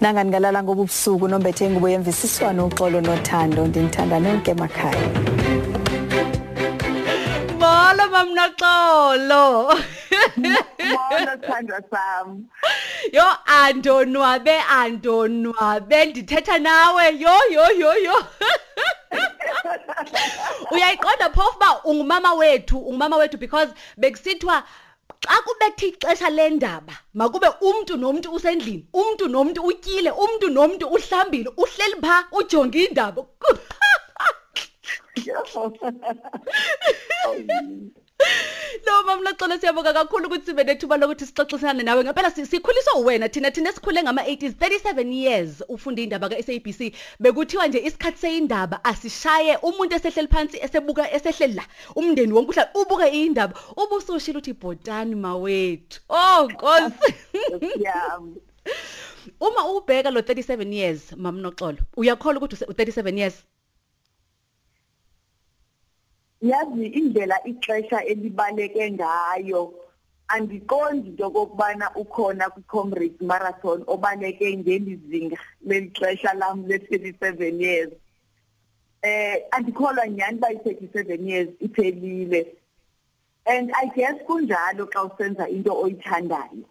Nangani ngalala ngoba ubusuku nombethe ngubo yemvisiswano uxolo nothando ndinithanda nonke emakhaya. Molo mamnaxolo. Molo Sandra Sam. Yo andonwabe andonwabe ndithetha nawe yo yo yo yo. Uyayiqonda phofu ba ungumama wethu ungumama wethu because bekusithwa xa kubethe ixesha lendaba makube umuntu nomuntu usendlini umuntu nomuntu utyile umuntu nomuntu uhlambile uhleli pha ujonga indaba No mama Laxolo siyabonga kakhulu ukuthi sibe nethuba lokuthi sixoxisane nawe. Ngempela sikhuliswa wena thina thina sikhule ngama 80s 37 years ufunda indaba ka SABC bekuthiwa nje isikhathi seyindaba asishaye umuntu esehleli phansi esebuka esehleli la umndeni wonke uhlala ubuke indaba ubusushila uthi bhotani mawethu. Oh nkosi. Yami. uma ubheka lo 37 years mama Noxolo uyakholwa ukuthi u 37 years Yazi indlela ixesha elibaleke ngayo. Andiqondi into kokubana ukhona kwi-comrades marathon obaleke ngelizinga lelixesha lam le-37 years. Eh andikholwa nyani ba i-37 years iphelile. And i guess kunjalo xa usenza into oyithandayo.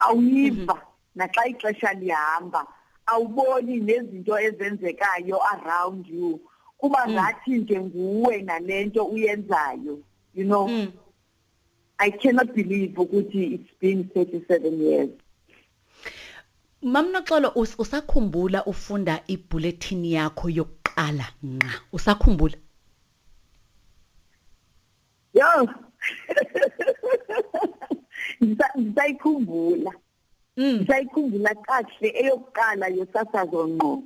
Awuyiva naxa ixesha lihamba awuboni nezinto ezenzekayo around you. Kuba ngathi nje nguwe nalento uyenzayo you know? Mm. i cannot believe ukuthi it's been 37 years. Mama Noxolo us- usakhumbula ufunda ibulletin yakho yokuqala nqa usakhumbula? Yo! Ngisa- ngisayikhumbula. Mm. Ngisayikhumbula kahle eyokuqala yosasazo ngqo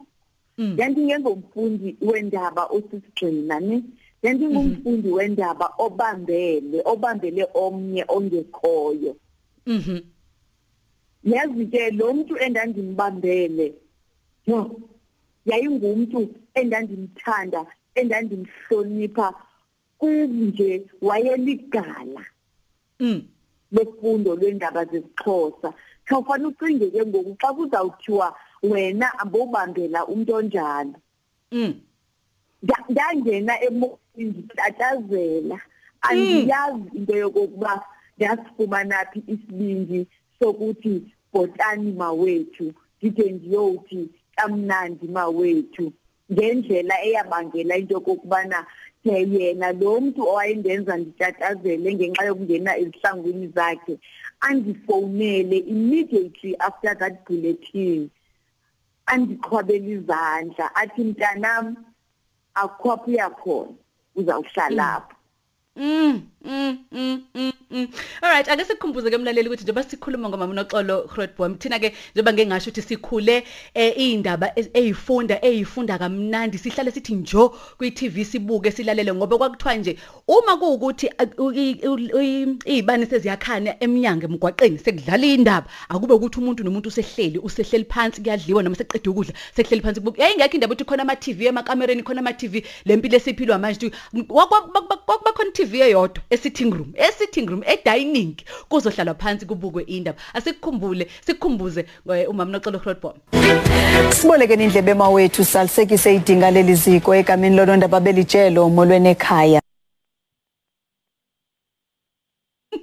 mm. Yanti ngengomfundi wendaba osisigxina ne yanti ngumfundi wendaba obambele obambele omnye ongekhoyo. Mhm yazi ke lo muntu endandimbambele yo yayingumuntu endandimthanda endandimhlonipha kunje wayeligala. Mm. Lefundo lwendaba zesixhosa. Khawufana ucinge ke ngoku xa kuzawuthiwa wena ambobambela umuntu onjalo. Mm. Nda- ndangena emoyeni nditatazela andiyazi into yokokuba ndasifumana phi isibindi sokuthi bhotani mawethu ndide ndiyothi kamnandi mawethu. Ngendlela eyabangela into yokokubana ke yena lo mntu owayendenza nditatazele ngenxa yokungena ezihlangwini zakhe andifowunele immediately after that bulletin. Andiqhwabela izandla athi mntanam akhwapha uyakhona uzawuhlalapha Mm, mm, mm, mm, mm. Alright, ake sikhumbuze ke mlaleli ukuthi njengoba sikhuluma ngomama Noxolo Grootboom thina ke njengoba ngeke ngasho ukuthi sikhule eh indaba ezifunda ezifunda kamnandi sihlale sithi njo kwi TV sibuke silalele ngoba kwakuthiwa nje uma kuukuthi izibani seziyakhana eminyango emgwaqeni sekudlala indaba akube ukuthi umuntu nomuntu usehleli usehleli phansi kuyadliwa noma seqedwe ukudla sekuhleli phansi kubuka yayingekho indaba ukuthi khona ama TV emakamereni khona ama TV lempilo esiphilwa manje kwakubakhona TV eyodwa e-sitting room e-sitting room e-dining kuzohlalwa phansi kubukwe indaba asikukhumbule sikhumbuze umama Noxolo Grootboom Sibolekeni indlebe mawethu salisekise idinga leli ziko egameni lonondaba belijelo molweni ekhaya.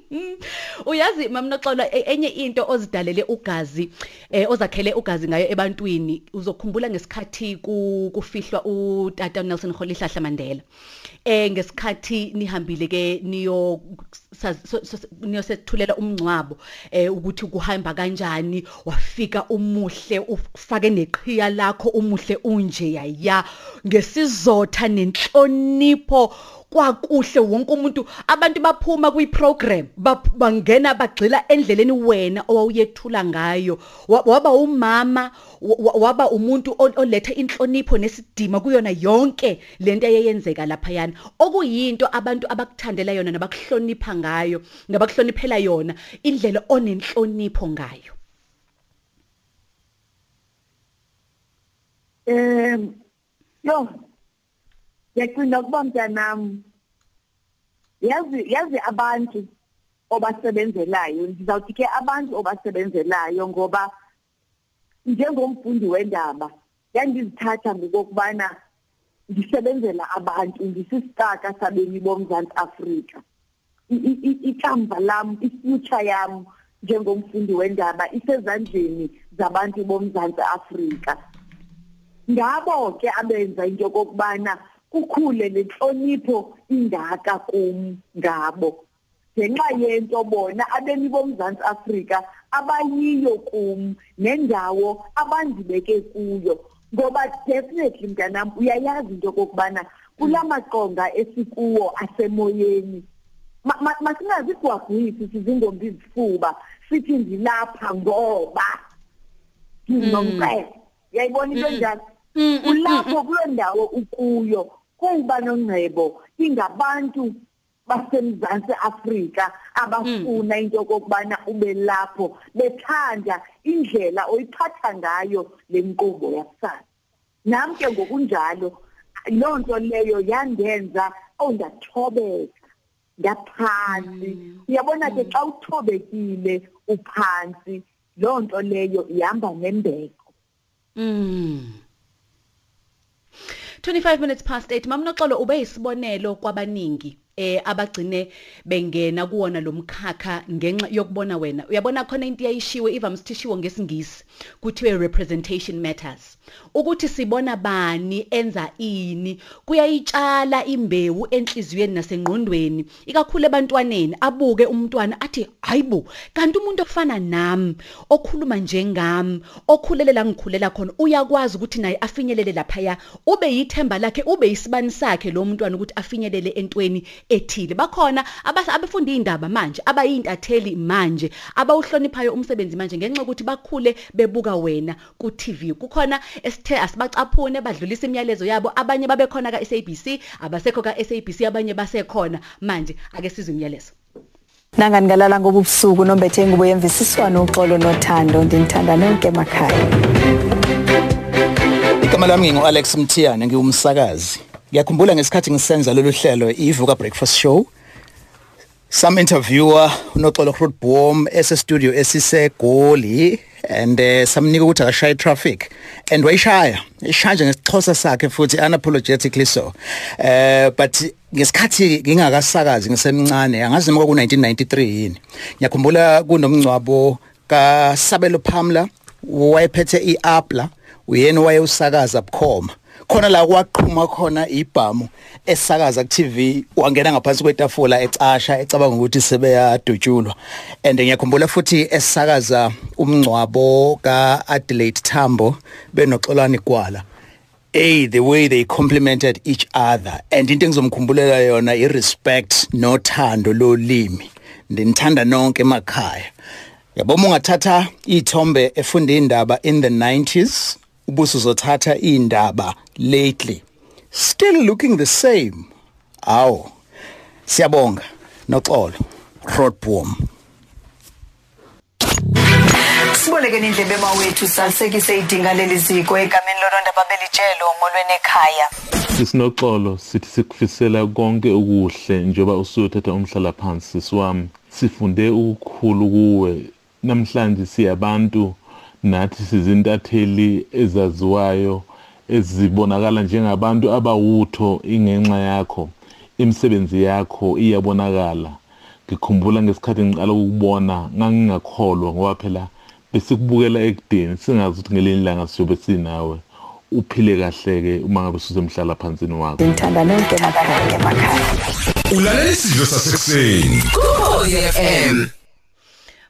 uyazi mama Noxolo e- enye into ozidalele ugazi eh ozakhele ugazi ngayo ebantwini uzokhumbula ngesikhathi ku- kufihlwa utata Nelson Rolihlahla Mandela. Eh ngesikhathi nihambile ke niyo sa- so- so- niyosethulela umncwabo eh ukuthi kuhamba kanjani wafika umuhle ufake neqhiya lakho umuhle unje yaya. Ngesizotha nenhlonipho kwakuhle wonke umuntu. Abantu baphuma kwiprogram bap- bangena bagxila endleleni wena owawuyethula ngayo. Wa- waba umama wa- wa- waba umuntu olethe inhlonipho nesidima kuyona yonke lento eyenzeka lapha yana okuyinto abantu abakuthandela yona nabakuhlonipha ngayo nabakuhloniphela yona indlela onenhlonipho ngayo. Em yo yacinga ukuba mntanam yazi yazi abantu obasebenzelayo. Ndizawuthi ke abantu obasebenzelayo ngoba njengomfundi wendaba yangizithatha ngokubana ngisebenzela abantu ngisisitaka sabemi bomzantsi Afrika. Ikamva lami ifuture yami njengomfundi wendaba isezandleni zabantu bomzantsi Afrika. Ngabo ke abenza into kokubana kukhule lenhlonipho ingaka kum ngabo. Ngenxa yento bona abemi bomzantsi Afrika abayiyo kum nendawo abandibeke kuyo. Ngoba definitely mntanam uyayazi into kokubana kulamaqonga esikuwo asemoyeni masingazi sigwagwisi sizingombi izifuba sithi ndilapha ngoba. Nginomcebo yayibona into njalo ulapho kulo ndawo ukuyo kuba nongcebo ingabantu basemzantsi Afrika abafuna into kokubana ube lapho bethanda indlela oyiphatha ngayo lenkqubo yakusasa. Nami ke ngokunjalo loo nto leyo yandenza ondathobeka ngaphansi uyabona ke xa uthobekile uphansi loo nto leyo ihamba nembeko. Mm. 25 minutes past 8 mamnoxolo ube isibonelo kwabaningi. Eh abagcine bengena kuwona lomkhakha ngenxa yokubona wena. Uyabona khona into yayishiwe iva msithishiwo ngesingisi kuthiwe representation matters. Ukuthi sibona bani enza ini. Kuyayitshala imbewu enhliziyweni nasengqondweni ikakhulu ebantwaneni. Abuke umntwana athi hayibo kanti umuntu ofana nami okhuluma njengami okhulele la ngikhulela khona uyakwazi ukuthi naye afinyelele lapha ube yithemba lakhe ube isibani sakhe lo mntwana ukuthi afinyelele entweni ethile. Bakhona abafunda indaba manje abayintatheli manje abawuhloniphayo umsebenzi manje ngenxa ukuthi bakhule bebuka wena ku TV kukhona esithe asibacaphune badlulisa imiyalezo yabo. Abanye babekhona ka SABC abasekho ka SABC abanye basekhona. Manje ake sizwe imiyalezo. Nanga ngalala ngoba ubusuku nombethe ngubo yemvisiswano uxolo nothando ndinithanda nonke emakhaya. Igama lami ngingu Alex Mthiyane ngiwumsakazi. Ngiyakhumbula ngesikhathi ngisenza lolu hlelo ivuka breakfast show. Some interviewer unoxolo Grootboom ese studio esisegoli and uh, samnika ukuthi akashaya traffic. And wayishaya ishaya ngesixhosa sakhe futhi unapologetically so. Uh, but ngesikhathi ngingakasakazi ngisemncane angazi noma ku 1993 yini. Ngiyakhumbula kunomncwabo kaSabelo Pamla wayephethe iapla uyena wayewusakaza bukhoma. Khona la kwaqhuma khona ibhamu esakaza ku TV wangena ngaphansi kwetafula ecasha ecabanga ukuthi sebeyadutshulwa. And ngiyakhumbula futhi esakaza umngcwabo ka Adelaide Tambo benoxolani gwala hey the way they complimented each other. And into engizomkhumbulela yona i respect nothando lolimi. Ndinithanda nonke emakhaya. Yabona ungathatha ithombe efunda indaba in the 90s ubuso uzothatha indaba lately. Still looking the same. Awu siyabonga. Noxolo Rodboom Siboleke indlebe emawethu salisekise idinga leli ziko egameni lolonda babelijelo molweni ekhaya. Sisinoxolo sithi sikufisela konke okuhle njengoba usuyothatha umhlala phansi sisiwami sifunde ukukhulu kuwe. Namhlanje siyabantu. Nathi sizintatheli ezaziwayo ezibonakala njengabantu abawutho ingenxa yakho imisebenzi yakho iyabonakala. Ngikhumbula ngesikhathi ngiqala ukubona ngangingakholwa ngoba phela besikubukela ekudeni singazi ukuthi ngelinye ilanga siyobe sinawe. Uphile kahle-ke uma ngabe susemhlala phansini wakho ngithanda nonke emakhaya ulalela isidlo sasekuseni. Kukholi FM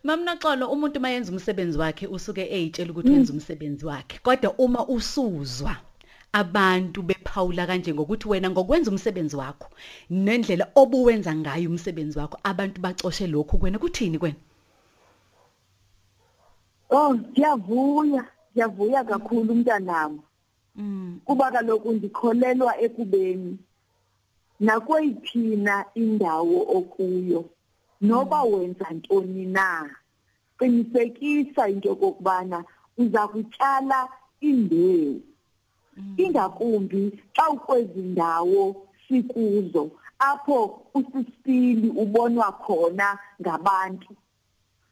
Mamnaxolo umuntu mayenza umsebenzi wakhe usuke eyitshela ukuthi wenza umsebenzi wakhe. Kodwa uma usuzwa abantu bephawula kanje ngokuthi wena ngokwenza umsebenzi wakho nendlela obuwenza ngayo umsebenzi wakho abantu bacoshe lokho kwena kuthini kwena Oh ngiyavuya ngiyavuya kakhulu umntanami. Mm. Kuba kaloku ndikholelwa ekubeni nakweyithina indawo okuyo. Noba wenza ntoni na? Qinisekisa into kokubana uza kutyala imbewu. Ingakumbi xa ukwezi ndawo sikuzo apho usisipili ubonwa khona ngabantu.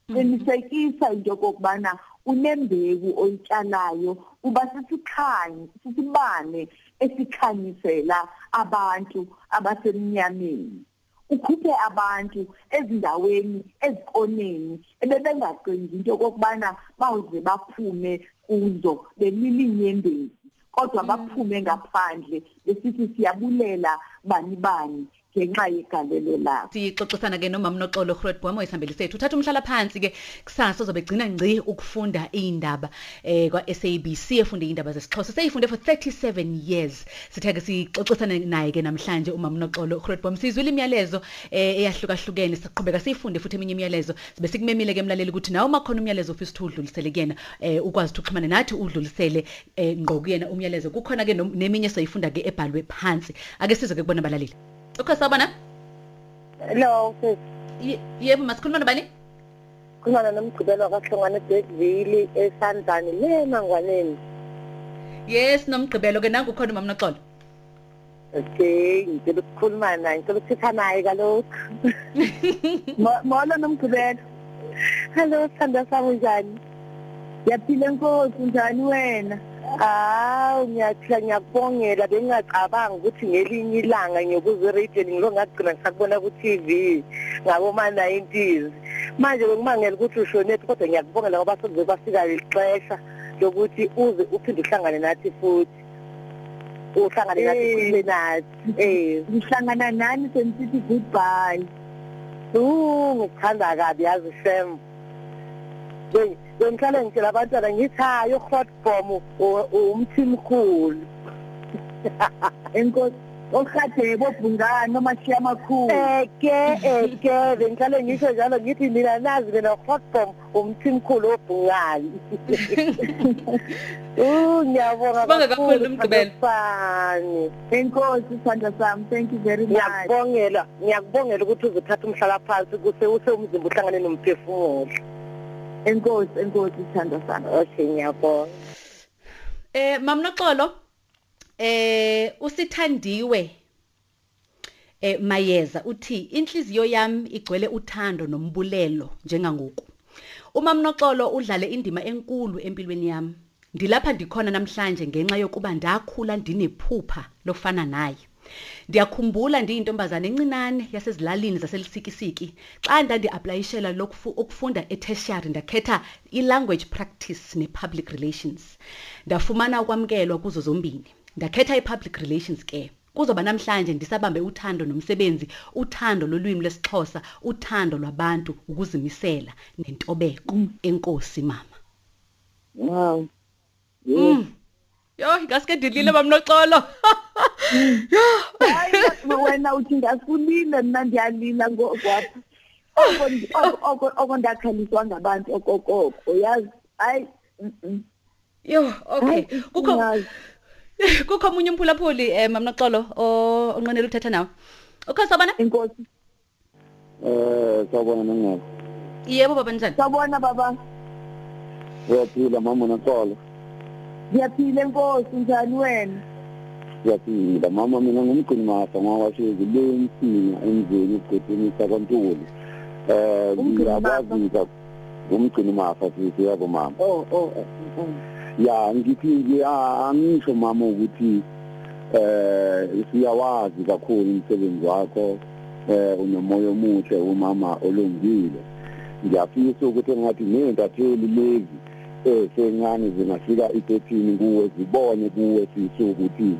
Qinisekisa into kokubana unembewu oyitshalayo uba sisikhanyi sisibane esikhanyisela abantu abasemnyameni. Ukhuphe abantu ezindaweni ezikoneni ebebengacingi into kokubana bawuze baphume kuzo belilinyembezi kodwa baphume ngaphandle besithi siyabulela bani bani. Ngenxa yegalelo lakho. Sixoxisana ke nomama noxolo Groot Bomo isihambeli sethu. Uthatha umhlala phansi ke kusasa uzobe gcina ngci ukufunda indaba eh kwa SABC efunde indaba zesixhosa. Seyifunde for 37 years. Sithe ke sixoxisana naye ke namhlanje umama noxolo Groot Bomo sizwile imiyalezo eh eyahlukahlukene. Siqhubeka siyifunde futhi eminye imiyalezo. Sibe sikumemile ke mlaleli ukuthi nawe makhona umyalezo ofisa ukuthi udlulisele kuyena eh ukwazi ukuthi uxhumane nathi udlulisele eh ngqo kuyena umyalezo. Kukhona ke neminye soyifunda ke ebhalwe phansi. Ake size ke kubona balaleli. Okay sabona Hello, yebo masikhuluma nobani Khuluma nomgqibelo kaHlongwane Bergville eSandani le mangwaneni. yes nomgqibelo ke nangu khona umama noxolo Okay, ngicela ukukhuluma naye, ngicela ukuthetha naye kalokhu. Mo- molo nomgqibelo Hello, sithanda sami njani? yaphile nkosi njani wena Hawu, ngiyathula ngiyakubongela bengingacabanga ukuthi ngelinye ilanga ngiyokuza eradioini ngilo ngagcina ngisakubona ku-TV ngaboma-90s. Manje bekumangela ukuthi ushonephi kodwa ngiyakubongela ngoba sekuze kwafika ixesha lokuthi uze uphinde uhlangane nathi futhi. Uhlangane nathi Eh. ukhulume nathi. Eh. ngihlangana nani senisithi goodbye Uh, ngikuthanda kabi yazi Sam. Hey, bengihlale ngitshela abantwana ngithi hayi u-hot bomb umthimkhulu. enkosi okhadebo bhungane nomashiya amakhulu Eke eke bengihlale ngisho njalo ngithi mina nazi mina hot bomb umthimkhulu obhungani. Uh ngiyabonga Sibonga kakhulu, Mgqibelo. Fani. enkosi sithanda sami thank you very much Ngiyakubongela, ngiyakubongela ukuthi uzothatha umhlala phansi kuse use umzimba uhlangane nomphefumulo. Enkosi enkosi sithanda sami Okay ngiyabonga. eh mama noxolo eh usithandiwe eh mayeza uthi inhliziyo yami igcwele uthando nombulelo njengangoku. Umama noxolo udlale indima enkulu empilweni yami. Ndilapha ndikhona namhlanje ngenxa yokuba ndakhula ndinephupha lofana naye. Ndiyakhumbula ndiyintombazane encinane yasezilalini zaselisikisiki xa ndandiaplayishela lokhu ukufunda etertiary ndakhetha i-language practice ne-public relations. Ndafumana ukwamkelwa kuzo zombini. Ndakhetha i-public relations ke. Kuzoba namhlanje ndisabambe uthando nomsebenzi uthando lolwimi lesixhosa uthando lwabantu ukuzimisela nentobeko. Enkosi mama. Wow. Mm. yo ngaske ndilile mamnoxolo hayi wena uthi ngakulile mina ndiyalila ngokwapha oko ndi- oko- oko oko ndakhaliswa ngabantu okokoko yazi? Hayi mm, mm. yo okay. Hayi, kukho yazi. kukho omunye umphulaphuli um mamnoxolo o- onqenela uthetha nawe. Ukho sabona? Enkosi Eh sawubona nongqo. yebo baba njani sawubona baba. Uyaphila mama noxolo. ngiyaphila enkosi njani wena? Uyaphila mama mina ngumgcini mafa ngawashezi le msina emzini ugqedini sakwantuli. Eh Umgcini mafa? sithi yabo mama. oh oh oh, oh. Ya ngithi ngiya- angisho mama ukuthi eh siyawazi kakhulu umsebenzi wakho eh unomoya omuhle umama olungile. Ngiyafisa ukuthi engathi nentatheli lezi esencane zingafika i13 kuwe zibone kuwe sisu ukuthi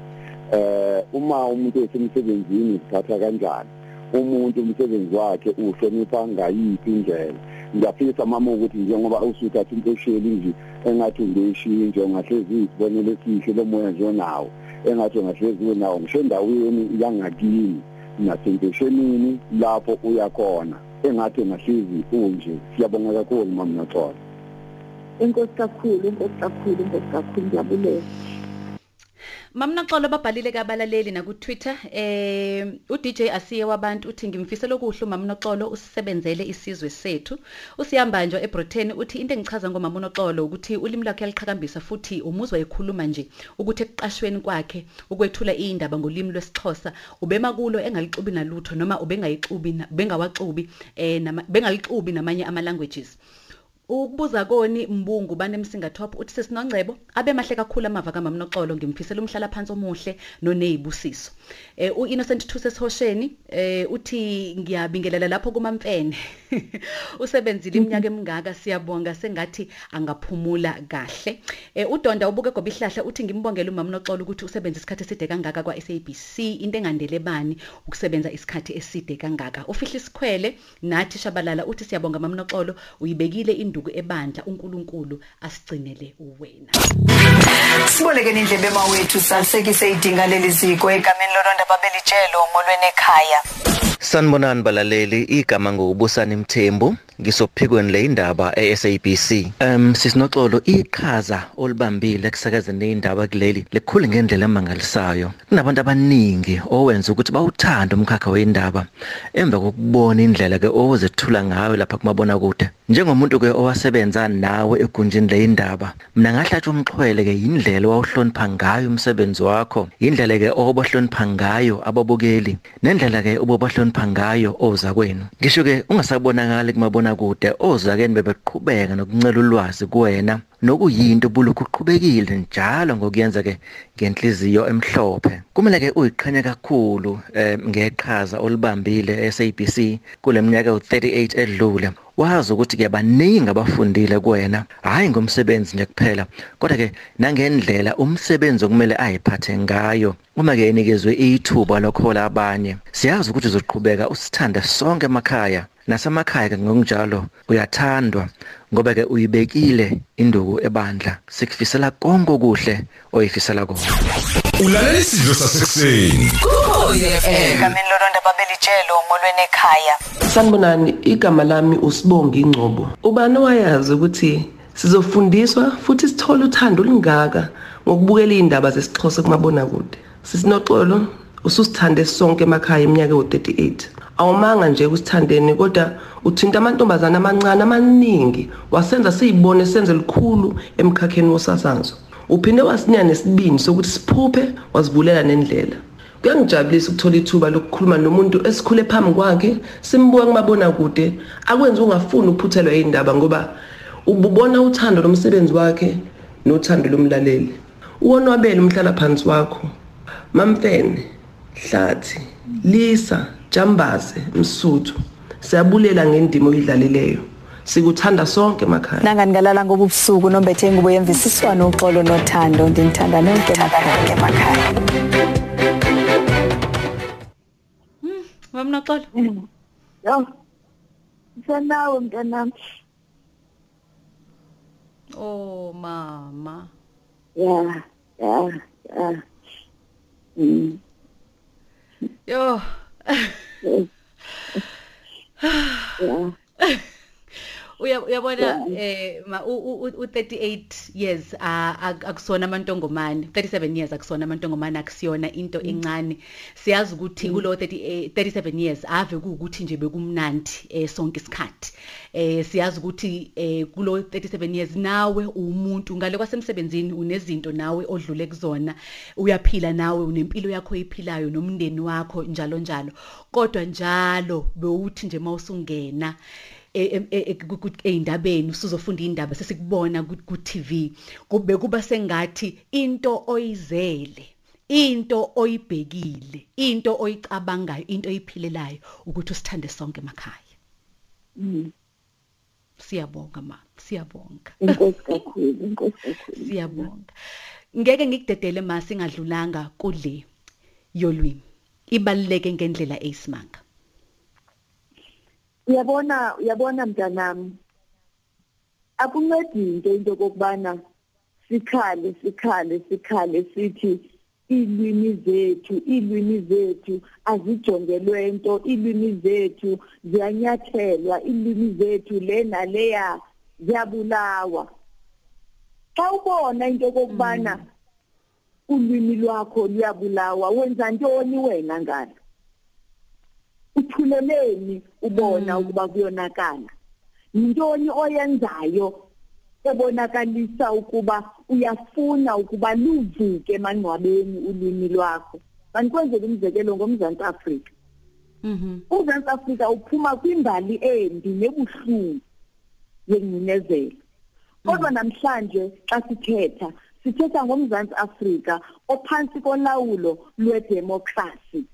eh uma umuntu esemsebenzini sithatha kanjani? Umuntu umsebenzi wakhe uhlonipha ngayiphi indlela? Ngiyafisa mama ukuthi njengoba usuthatha impesheni nje engathi ungeyishintshe ungahlezi isibonele esihle lomoya nje onawo engathi ungahlezi unawo ngisho endaweni yangakini nasempeshenini lapho uyakhona engathi ungahlezi unje. Siyabonga kakhulu mama noxolo enkosi kakhulu enkosi kakhulu enkosi kakhulu ngiyabulela mamnoxolo babhalile kabalaleli naku-twitter eh u-dj asiye wabantu uthi ngimfisela okuhle umamnoxolo usisebenzele isizwe sethu. Usihambanjwa ebritain uthi into engichaza ngomama unoxolo ukuthi ulimi lwakhe yaliqhakambisa futhi umuzwa ekhuluma nje ukuthi ekuqashweni kwakhe ukwethula iy'ndaba ngolimi lwesixhosa ubema kulo engalixubi nalutho noma ubengayixubi na- bengawaxubi eh nama- bengalixubi namanye ama-languages. Ukubuza koni mbungu banemsinga top uthi sesinongcebo abe mahle kakhulu amava kamama noxolo ngimfisela umhlala phansi omuhle noneyibusiso eh u Innocent Thuse Sihosheni eh uthi ngiyabingelela lapho kumamfene. Usebenzile iminyaka emingaka siyabonga sengathi angaphumula kahle. Eh uDonda ubuke goba ihlahla uthi ngimbongela umama noxolo ukuthi usebenza isikhathi eside kangaka kwa SABC into engandele bani ukusebenza isikhathi eside kangaka? Ufihla isikhwele nathi shabalala uthi siyabonga mama noxolo uyibekile induku ebandla uNkulunkulu asigcinele uwena sibolekeni indlebe mawethu salisekise idinga leli ziko egameni lolonda babelijelo molweni ekhaya Sanibonani balaleli igama ngokubusana imthembu ngisophikweni le indaba eSABC. Um sisinoxolo iqhaza olibambile kusakazeni indaba kuleli lekhulu ngendlela emangalisayo. Kunabantu abaningi owenza ukuthi bawuthanda umkhakha weindaba emva kokubona indlela ke ozethula ngayo lapha kumabona kude. Njengomuntu ke owasebenza nawe egunjini leindaba, mina ngahlatshwa umxhwele ke indlela owawuhlonipha ngayo umsebenzi wakho, indlela ke obohlonipha ngayo ababukeli, nendlela ke obobahlonipha ngayo oza kwenu. Ngisho ke ungasabonakali kumabona kude ozakeni bebeqhubeka nokuncela ulwazi kuwena. Nokuyinto bulukhu uqhubekile njalo ngokuyenza ke ngenhliziyo emhlophe. Kumele ke uyiqhenya kakhulu eh, ngeqhaza olibambile eSABC kuleminyaka u38 edlule. Wazi ukuthi ke baningi abafundile kuwena. Hayi ngomsebenzi nje kuphela kodwa ke nangendlela umsebenzi okumele ayiphathe ngayo uma ke enikezwe ithuba lokhola abanye siyazi ukuthi uzoqhubeka usithanda sonke emakhaya. Nasemakhaya ke ngokunjalo uyathandwa ngoba ke uyibekile induku ebandla. Sikufisela konke okuhle oyifisela kona. Ulalela isidlo sasekuseni. Egameni lolonda babelijelo molweni ekhaya. Sanibonani igama lami uSibonga Ingcobo. Ubani owayazi ukuthi sizofundiswa futhi sithole uthando olungaka ngokubukela indaba zesixhosa kumabona kude. Sisinoxolo? Ususithande sonke emakhaya eminyaka yo38. Awumanga nje kusithandeni kodwa uthinta amantombazana amancane amaningi wasenza siyibone senze likhulu emkhakheni wosasazo. Uphinde wasinya nesibini sokuthi siphuphe wazivulela nendlela. Kuyangijabulisa ukuthola ithuba lokukhuluma nomuntu esikhule phambi kwakhe simbuka kumabona kude akwenza ungafuni ukuphuthelwa indaba ngoba ububona uthando lomsebenzi wakhe nothando lomlaleli. Uwonwabele umhlala phansi wakho. Mamfene, Hlathi, Lisa, Jambaze, Msuthu. Siyabulela ngendima oyidlalileyo. Sikuthanda sonke emakhaya. nangani ngalala ngoba ubusuku nombethe ingubo yemvisiswano uxolo nothando ndinithanda nonke emakhaya mama noxolo Yo. Sanawe mntanami. oh mama Yeah, yeah, yeah. Mm. Yo Yeah. uya uyabona eh ma u- u u38 years akusona amantongomane. 37 years akusona amantongomane akusiyona into encane. Siyazi ukuthi kulo 30 37 years ave kuukuthi nje bekumnandi eh sonke isikhathi. Eh siyazi ukuthi eh kulo 37 years nawe umuntu ngale kwasemsebenzini unezinto nawe odlule kuzona. Uyaphila nawe unempilo yakho oyiphilayo nomndeni wakho njalo njalo. Kodwa njalo bewuthi nje mawusungena eindabeni usuzofunda indaba sesikubona ku TV kube kuba sengathi into oyizele into oyibhekile into oyicabangayo into oyiphilelayo ukuthi usithande sonke emakhaya. Mm. siyabonga ma siyabonga. Inkosi kakhulu, inkosi kakhulu. siyabonga. Ngeke ngikudedele ma singadlulanga kule yolwimi. Ibaluleke ngendlela eyisimanga. Uyabona, uyabona mntanami. Akuncedi into into kokubana sikhale, sikhale, sikhale sithi ilwimi zethu, ilwimi zethu azijongelwe into, ilwimi zethu ziyanyathelwa, ilwimi zethu lena leya ziyabulawa. Xa ubona into kokubana ulwimi lwakho luyabulawa, wenza ntoni wena ngalo? uthuleleni ubona ukuba kuyonakala. Yintoni oyenzayo ebonakalisa ukuba uyafuna ukuba luvuke emangcwabeni ulwimi lwakho? Manikwenzela umzekelo ngomzantsi afrika. Mhm. Umzantsi afrika uphuma kwimbali embi nebuhlungu yengcinezelo. Kodwa namhlanje xa sithetha sithetha ngomzantsi Afrika ophansi kolawulo lwedemocracy.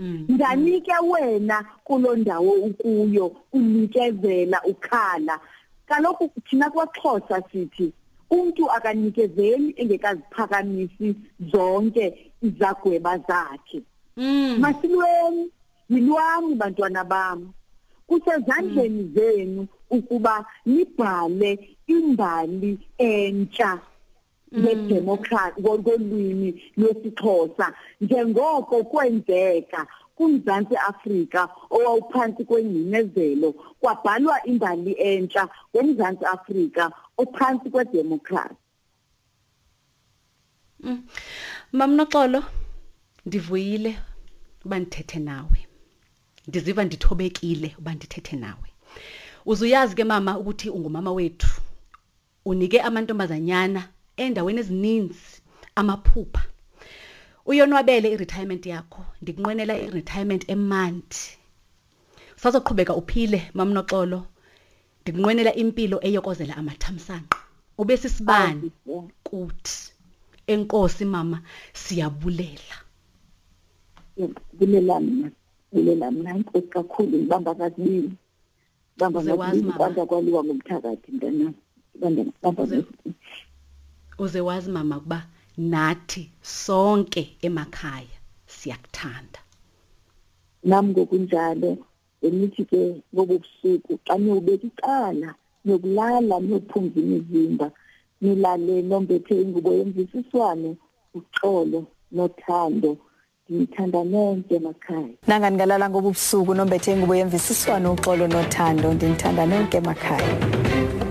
Nganike wena kulondawo ukuyo unikezela ukhala. Kaloku thina kwaXhosa sithi umuntu akanikezeli engekaziphakamisi zonke izagweba zakhe. Masilweni yilwami bantwana bami kusezandleni zenu ukuba nibhale imbali entsha ngedemocracy ngolwimi lwesixhosa. Njengoko kwenzeka kumzantsi Afrika owawuphansi kwengcinezelo kwabhalwa imbali entsha ngomzantsi Afrika ophansi kwedemocracy Mamnoxolo ndivuyile uba ndithethe nawe. Ndiziva ndithobekile uba ndithethe nawe. Uzuyazi ke mama ukuthi ungumama wethu unike amantombazanyana endaweni ezininzi amaphupha. Uyonwabele iretirement yakho ndikunqwenela iretirement emandi sazoqhubeka uphile mamnoxolo. Ndikunqwenela impilo eyokozela amathamsanqa. Ube sisibani kuthi. Enkosi mama siyabulela. Bulela mina bulela mina inkosi kakhulu ngibamba kasibili bamba banda kwaliwa ngomthakathi mntanami bamba Uze- wazi mama ukuba nathi sonke emakhaya siyakuthanda. Nami ngokunjalo benithi ke ngobu busuku xa niyobeka icala niyokulala niyophumza imizimba nilale nombethe ingubo yemvisiswano uxolo nothando. Ndinithanda nonke emakhaya. Nangani ngalala ngobubusuku nombethe ingubo yemvisiswano uxolo nothando. Ndinithanda nonke emakhaya.